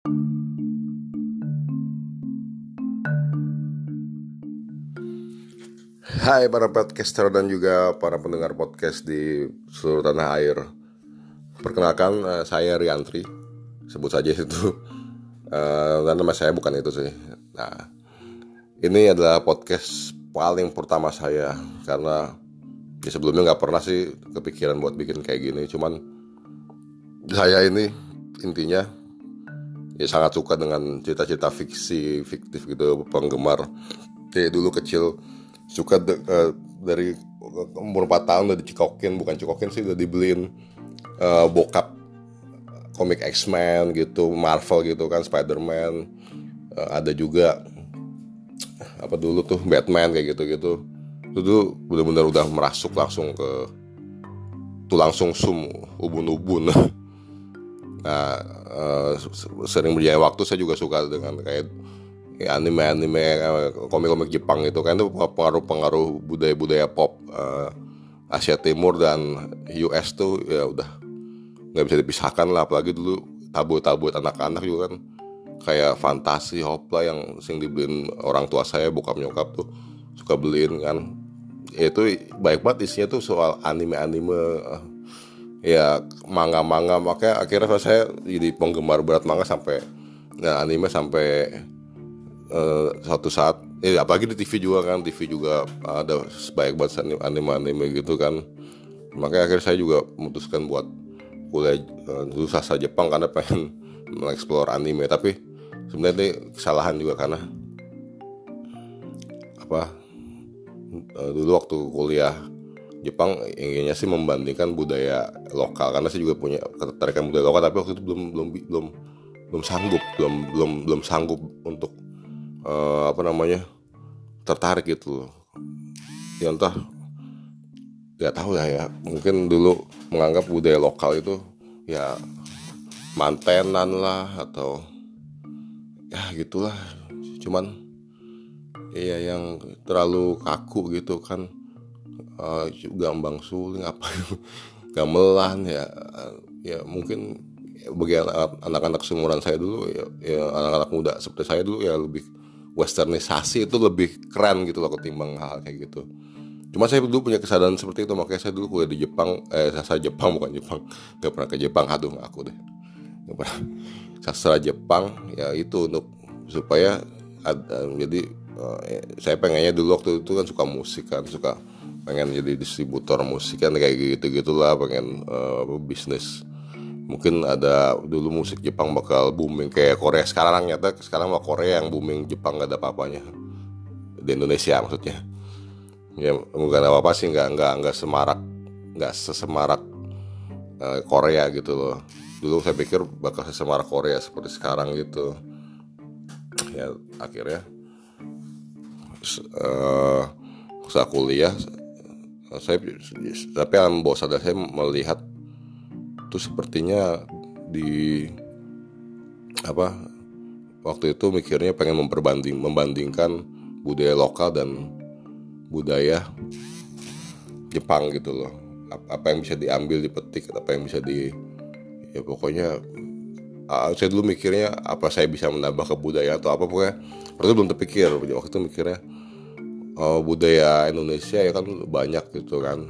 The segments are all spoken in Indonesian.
Hai para podcaster dan juga para pendengar podcast di seluruh tanah air. Perkenalkan uh, saya Riantri, sebut saja itu. Uh, dan nama saya bukan itu sih. Nah, ini adalah podcast paling pertama saya karena ya sebelumnya nggak pernah sih kepikiran buat bikin kayak gini. Cuman saya ini intinya ya sangat suka dengan cerita-cerita fiksi fiktif gitu penggemar. Kayak dulu kecil suka de, uh, dari umur 4 tahun udah dicikokin bukan cikokin sih udah dibeliin uh, bokap komik X-Men gitu Marvel gitu kan Spider-Man. Uh, ada juga apa dulu tuh Batman kayak gitu gitu itu tuh bener-bener udah merasuk langsung ke tulang sungsum ubun-ubun nah uh, sering berjalan waktu saya juga suka dengan kayak ya, anime anime komik-komik Jepang itu kan itu pengaruh-pengaruh budaya-budaya pop uh, Asia Timur dan US tuh ya udah nggak bisa dipisahkan lah. Apalagi dulu tabu-tabu anak-anak juga kan kayak fantasi hopla yang sing dibeliin orang tua saya bokap nyokap tuh suka beliin kan. Ya itu baik banget isinya tuh soal anime-anime uh, ya manga-manga makanya akhirnya saya jadi penggemar berat manga sampai nah anime sampai uh, suatu saat. Eh apalagi di TV juga kan TV juga ada sebaik banget anime-anime gitu kan. Makanya akhirnya saya juga memutuskan buat kuliah uh, dulu sastra Jepang karena pengen mengeksplor anime. Tapi sebenarnya ini kesalahan juga karena apa uh, dulu waktu kuliah Jepang inginnya sih membandingkan budaya lokal karena saya juga punya ketertarikan budaya lokal tapi waktu itu belum belum belum belum sanggup belum belum belum sanggup untuk uh, apa namanya tertarik gitu loh. Ya entah nggak tahu ya ya. Mungkin dulu menganggap budaya lokal itu ya mantenan lah atau ya gitulah. Cuman iya yang terlalu kaku gitu kan uh, gambang suling apa gamelan ya. Ya mungkin bagi anak-anak seumuran saya dulu ya, ya anak-anak muda seperti saya dulu ya lebih westernisasi itu lebih keren gitu loh ketimbang hal, -hal kayak gitu. Cuma saya dulu punya kesadaran seperti itu makanya saya dulu kuliah di Jepang eh sastra Jepang bukan Jepang. Gak pernah ke Jepang aduh aku deh. Gak pernah. Sastra Jepang ya itu untuk supaya ada, jadi uh, saya pengennya dulu waktu itu kan suka musik kan suka pengen jadi distributor musik kan kayak gitu gitulah pengen uh, bisnis. Mungkin ada dulu musik Jepang bakal booming kayak Korea sekarang nyata sekarang mah Korea yang booming Jepang gak ada apa-apanya. Di Indonesia maksudnya. Ya bukan apa apa sih nggak nggak nggak semarak nggak sesemarak uh, Korea gitu loh. Dulu saya pikir bakal sesemarak Korea seperti sekarang gitu. Ya akhirnya uh, saya kuliah saya tapi alam bawah sadar saya melihat itu sepertinya di apa waktu itu mikirnya pengen memperbanding membandingkan budaya lokal dan budaya Jepang gitu loh. Apa yang bisa diambil dipetik apa yang bisa di ya pokoknya saya dulu mikirnya apa saya bisa menambah kebudayaan atau apa pokoknya waktu itu belum terpikir. Waktu itu mikirnya uh, budaya Indonesia ya kan banyak gitu kan.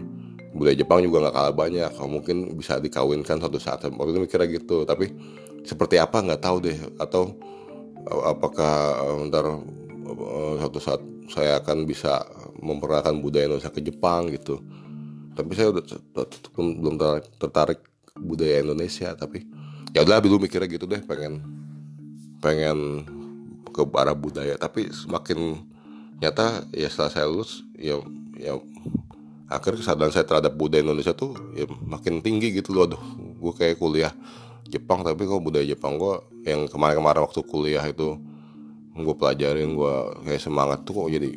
Budaya Jepang juga nggak kalah banyak. Mungkin bisa dikawinkan suatu saat. Waktu itu mikirnya gitu. Tapi seperti apa nggak tahu deh. Atau uh, apakah uh, ntar suatu saat saya akan bisa memperkenalkan budaya Indonesia ke Jepang gitu. Tapi saya udah belum tertarik budaya Indonesia. Tapi ya udah dulu mikirnya gitu deh. Pengen pengen ke arah budaya. Tapi semakin nyata ya setelah saya lulus ya ya akhirnya kesadaran saya terhadap budaya Indonesia tuh ya makin tinggi gitu loh. Aduh gue kayak kuliah Jepang tapi kok budaya Jepang gue yang kemarin-kemarin waktu kuliah itu gue pelajarin gue kayak semangat tuh kok jadi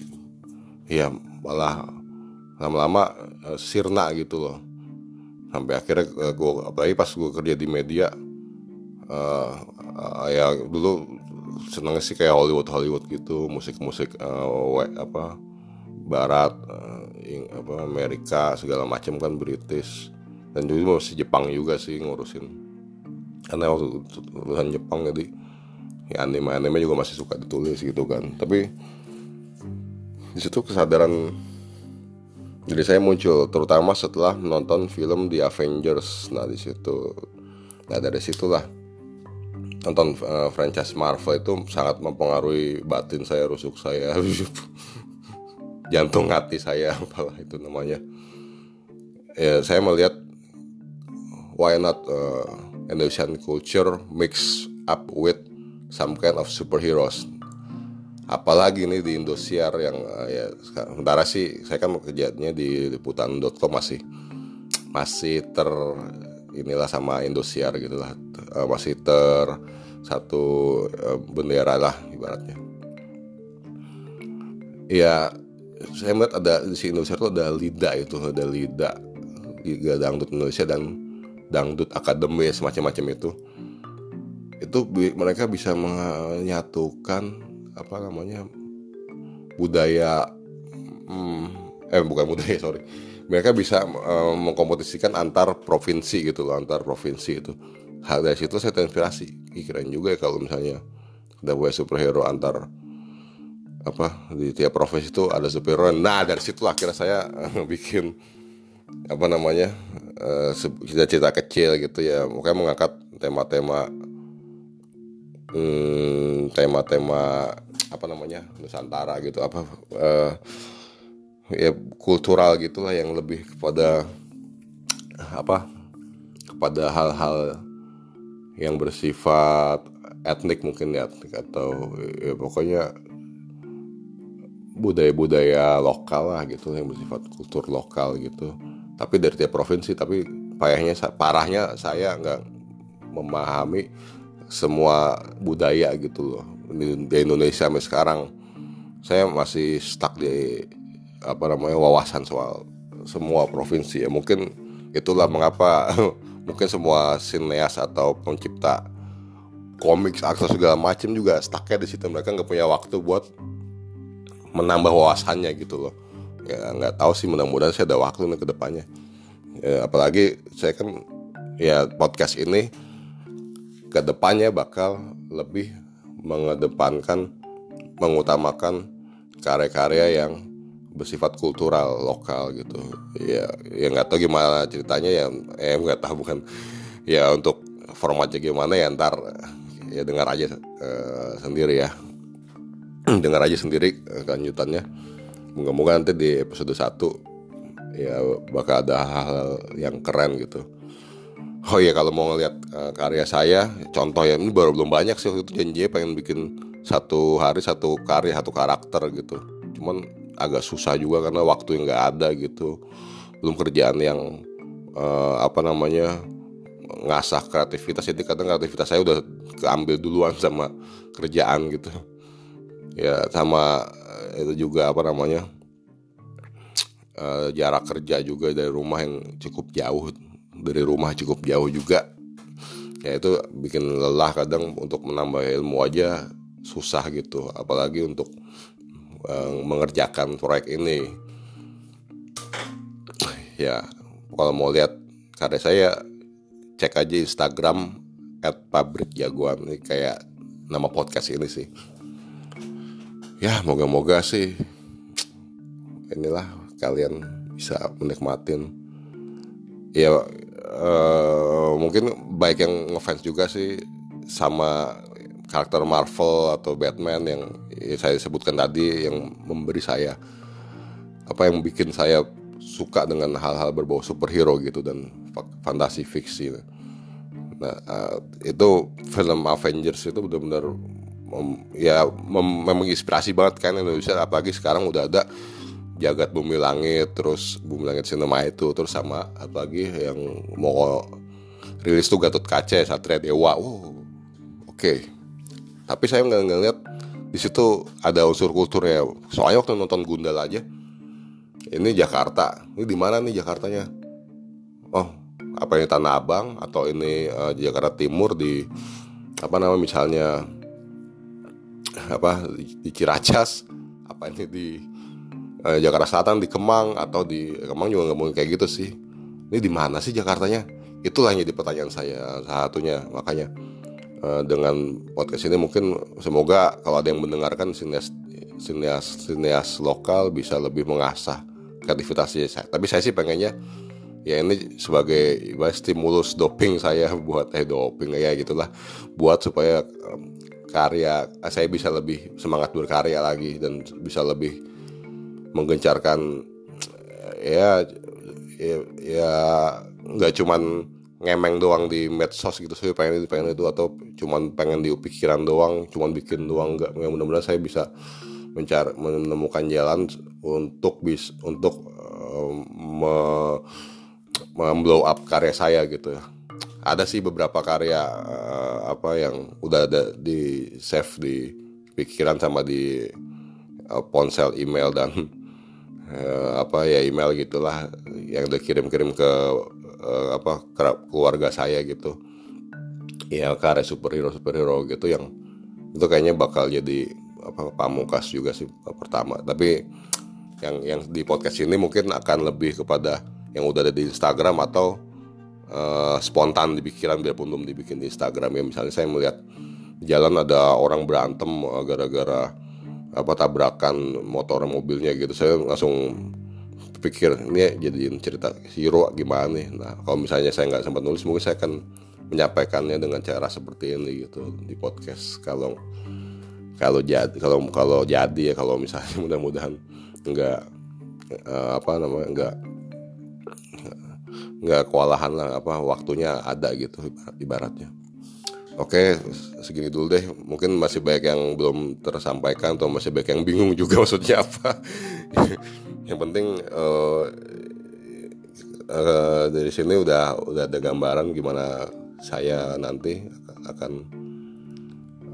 ya malah lama-lama uh, sirna gitu loh. Sampai akhirnya uh, gue apalagi pas gue kerja di media uh, uh, ya dulu seneng sih kayak Hollywood Hollywood gitu musik-musik uh, apa Barat uh, ing, apa Amerika segala macam kan British. Dan dulu masih Jepang juga sih ngurusin. Karena waktu lulusan Jepang jadi ya anime anime juga masih suka ditulis gitu kan. Tapi di situ kesadaran jadi saya muncul terutama setelah menonton film The Avengers. Nah di situ nah dari situlah nonton uh, franchise Marvel itu sangat mempengaruhi batin saya rusuk saya jantung hati saya apalah itu namanya. Ya saya melihat why not uh, Indonesian culture mix up with some kind of superheroes? Apalagi nih di Indosiar yang uh, ya sementara sih saya kan kerjanya di liputan.com masih masih ter inilah sama Indosiar gitu lah. Uh, masih ter satu uh, bendera lah ibaratnya. Ya saya melihat ada di Indonesia itu ada Lida itu ada Lida Liga Dangdut Indonesia dan Dangdut Akademi semacam-macam itu. Itu mereka bisa menyatukan apa namanya budaya hmm, eh bukan budaya sorry mereka bisa uh, mengkompetisikan antar provinsi gitu loh antar provinsi itu. Hal dari situ saya terinspirasi. Keren juga ya kalau misalnya ada buat superhero antar apa di tiap provinsi itu ada superhero. Nah dari situ akhirnya saya uh, bikin apa namanya uh, cerita-cerita kecil gitu ya. Makanya mengangkat tema-tema hmm, tema-tema apa namanya Nusantara gitu apa uh, ya kultural gitulah yang lebih kepada apa kepada hal-hal yang bersifat etnik mungkin ya atau ya pokoknya budaya-budaya lokal lah gitu yang bersifat kultur lokal gitu. Tapi dari tiap provinsi tapi payahnya parahnya saya nggak memahami semua budaya gitu loh di Indonesia sampai sekarang. Saya masih stuck di apa namanya wawasan soal semua provinsi ya. Mungkin itulah mengapa mungkin semua sineas atau pencipta komik atau segala macam juga stucknya di situ. Mereka nggak punya waktu buat menambah wawasannya gitu loh. Ya nggak tahu sih mudah-mudahan saya ada waktu nih ke depannya. Ya, apalagi saya kan ya podcast ini ke depannya bakal lebih mengedepankan mengutamakan karya-karya yang bersifat kultural lokal gitu. Ya ya nggak tahu gimana ceritanya ya eh nggak tahu bukan. Ya untuk formatnya gimana ya ntar ya dengar aja uh, sendiri ya. Dengar aja sendiri uh, kelanjutannya. Moga-moga nanti di episode 1 ya bakal ada hal-hal yang keren gitu. Oh ya kalau mau ngeliat uh, karya saya contoh ya ini baru belum banyak sih waktu itu janji pengen bikin satu hari satu karya satu karakter gitu. Cuman agak susah juga karena waktu yang nggak ada gitu. Belum kerjaan yang uh, apa namanya ngasah kreativitas. Jadi kadang kreativitas saya udah keambil duluan sama kerjaan gitu. Ya sama eh, itu juga apa namanya uh, jarak kerja juga dari rumah yang cukup jauh. Dari rumah cukup jauh juga. Ya itu bikin lelah kadang untuk menambah ilmu aja susah gitu. Apalagi untuk mengerjakan proyek ini. Ya kalau mau lihat karya saya cek aja Instagram at pabrik jagoan. Ini kayak nama podcast ini sih. Ya moga-moga sih inilah kalian bisa menikmatin. Ya uh, mungkin baik yang ngefans juga sih sama karakter Marvel atau Batman yang saya sebutkan tadi yang memberi saya apa yang bikin saya suka dengan hal-hal berbau superhero gitu dan fantasi fiksi. Nah, uh, itu film Avengers itu benar-benar ya mem menginspirasi banget kan Indonesia apalagi sekarang udah ada jagat bumi langit terus bumi langit cinema itu terus sama apalagi yang mau rilis tuh Gatot Kaca Satria Dewa wow oke okay tapi saya nggak ngeliat di situ ada unsur kulturnya soalnya waktu nonton Gundal aja ini Jakarta. Ini di mana nih Jakartanya? Oh apa ini Tanah Abang atau ini uh, Jakarta Timur di apa nama misalnya apa di Ciracas? Apa ini di uh, Jakarta Selatan di Kemang atau di Kemang juga nggak mungkin kayak gitu sih. Ini di mana sih Jakartanya? Itulah yang jadi pertanyaan saya satunya. Makanya dengan podcast ini mungkin semoga kalau ada yang mendengarkan sinias sinias sinias lokal bisa lebih mengasah kreativitasnya saya. Tapi saya sih pengennya ya ini sebagai stimulus doping saya buat eh doping ya gitulah. Buat supaya um, karya saya bisa lebih semangat berkarya lagi dan bisa lebih menggencarkan ya ya, ya nggak cuman ngemeng doang di medsos gitu. Saya pengen itu pengen itu atau cuman pengen di pikiran doang cuman bikin doang nggak mudah-mudahan saya bisa mencari menemukan jalan untuk bis untuk um, me, blow up karya saya gitu ya. Ada sih beberapa karya uh, apa yang udah ada di save di pikiran sama di uh, ponsel email dan uh, apa ya email gitulah yang udah kirim-kirim ke uh, apa keluarga saya gitu. Ya karya superhero superhero gitu yang itu kayaknya bakal jadi apa pamukas juga sih pertama. Tapi yang yang di podcast ini mungkin akan lebih kepada yang udah ada di Instagram atau uh, spontan di pikiran biarpun belum dibikin di Instagram ya. Misalnya saya melihat jalan ada orang berantem gara-gara apa tabrakan motor mobilnya gitu. Saya langsung pikir ini jadiin cerita hero gimana nih. Nah kalau misalnya saya nggak sempat nulis mungkin saya akan menyampaikannya dengan cara seperti ini gitu di podcast. Kalau kalau jadi kalau kalau jadi ya kalau misalnya mudah-mudahan nggak uh, apa namanya nggak nggak kewalahan lah apa waktunya ada gitu ibaratnya Oke, segini dulu deh. Mungkin masih banyak yang belum tersampaikan atau masih banyak yang bingung juga maksudnya apa. Yang penting uh, uh, dari sini udah udah ada gambaran gimana saya nanti akan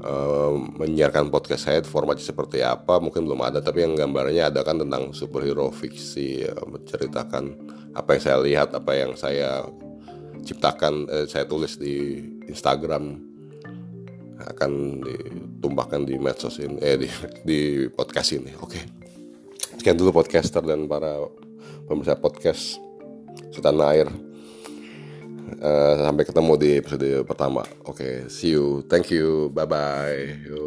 uh, menyiarkan podcast saya formatnya seperti apa. Mungkin belum ada tapi yang gambarnya ada kan tentang superhero fiksi uh, menceritakan apa yang saya lihat apa yang saya ciptakan uh, saya tulis di Instagram akan ditumbahkan di medsos ini eh di, di podcast ini oke okay. Sekian dulu podcaster dan para pemirsa podcast setanah air. Uh, sampai ketemu di episode pertama. Oke, okay, see you. Thank you. Bye bye. Yo.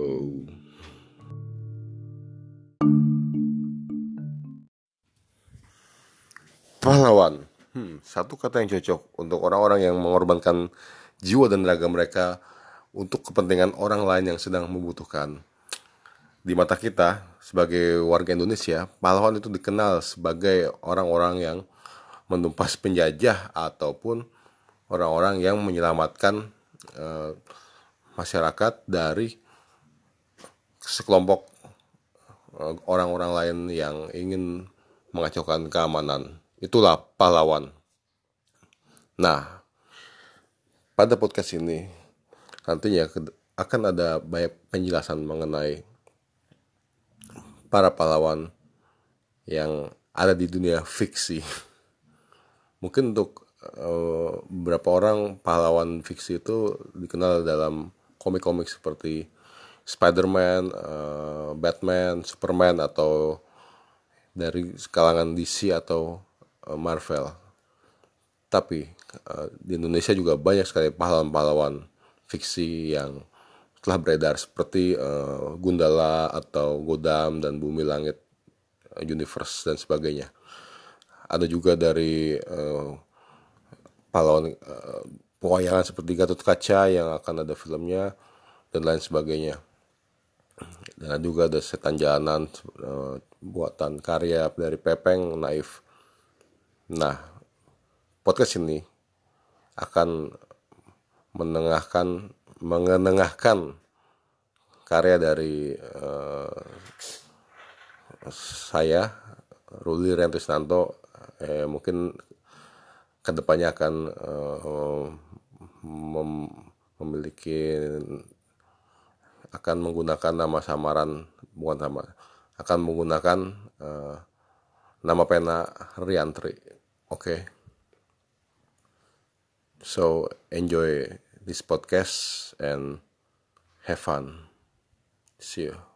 Pahlawan. Hmm, satu kata yang cocok untuk orang-orang yang mengorbankan jiwa dan raga mereka untuk kepentingan orang lain yang sedang membutuhkan di mata kita sebagai warga Indonesia, pahlawan itu dikenal sebagai orang-orang yang menumpas penjajah ataupun orang-orang yang menyelamatkan uh, masyarakat dari sekelompok uh, orang-orang lain yang ingin mengacaukan keamanan. Itulah pahlawan. Nah, pada podcast ini nantinya akan ada banyak penjelasan mengenai para pahlawan yang ada di dunia fiksi. Mungkin untuk uh, beberapa orang pahlawan fiksi itu dikenal dalam komik-komik seperti Spider-Man, uh, Batman, Superman atau dari kalangan DC atau uh, Marvel. Tapi uh, di Indonesia juga banyak sekali pahlawan-pahlawan fiksi yang telah beredar seperti uh, Gundala atau Godam dan Bumi Langit uh, Universe dan sebagainya. Ada juga dari uh, pahlawan uh, pewayangan seperti Gatot Kaca yang akan ada filmnya dan lain sebagainya. Dan juga ada setan jalanan uh, buatan karya dari Pepeng Naif. Nah, podcast ini akan menengahkan mengenengahkan karya dari uh, saya Ruli Rentisnanto eh, mungkin ke depannya akan uh, mem memiliki akan menggunakan nama samaran bukan sama akan menggunakan uh, nama pena Riantri. Oke. Okay? so enjoy this podcast and have fun. See you.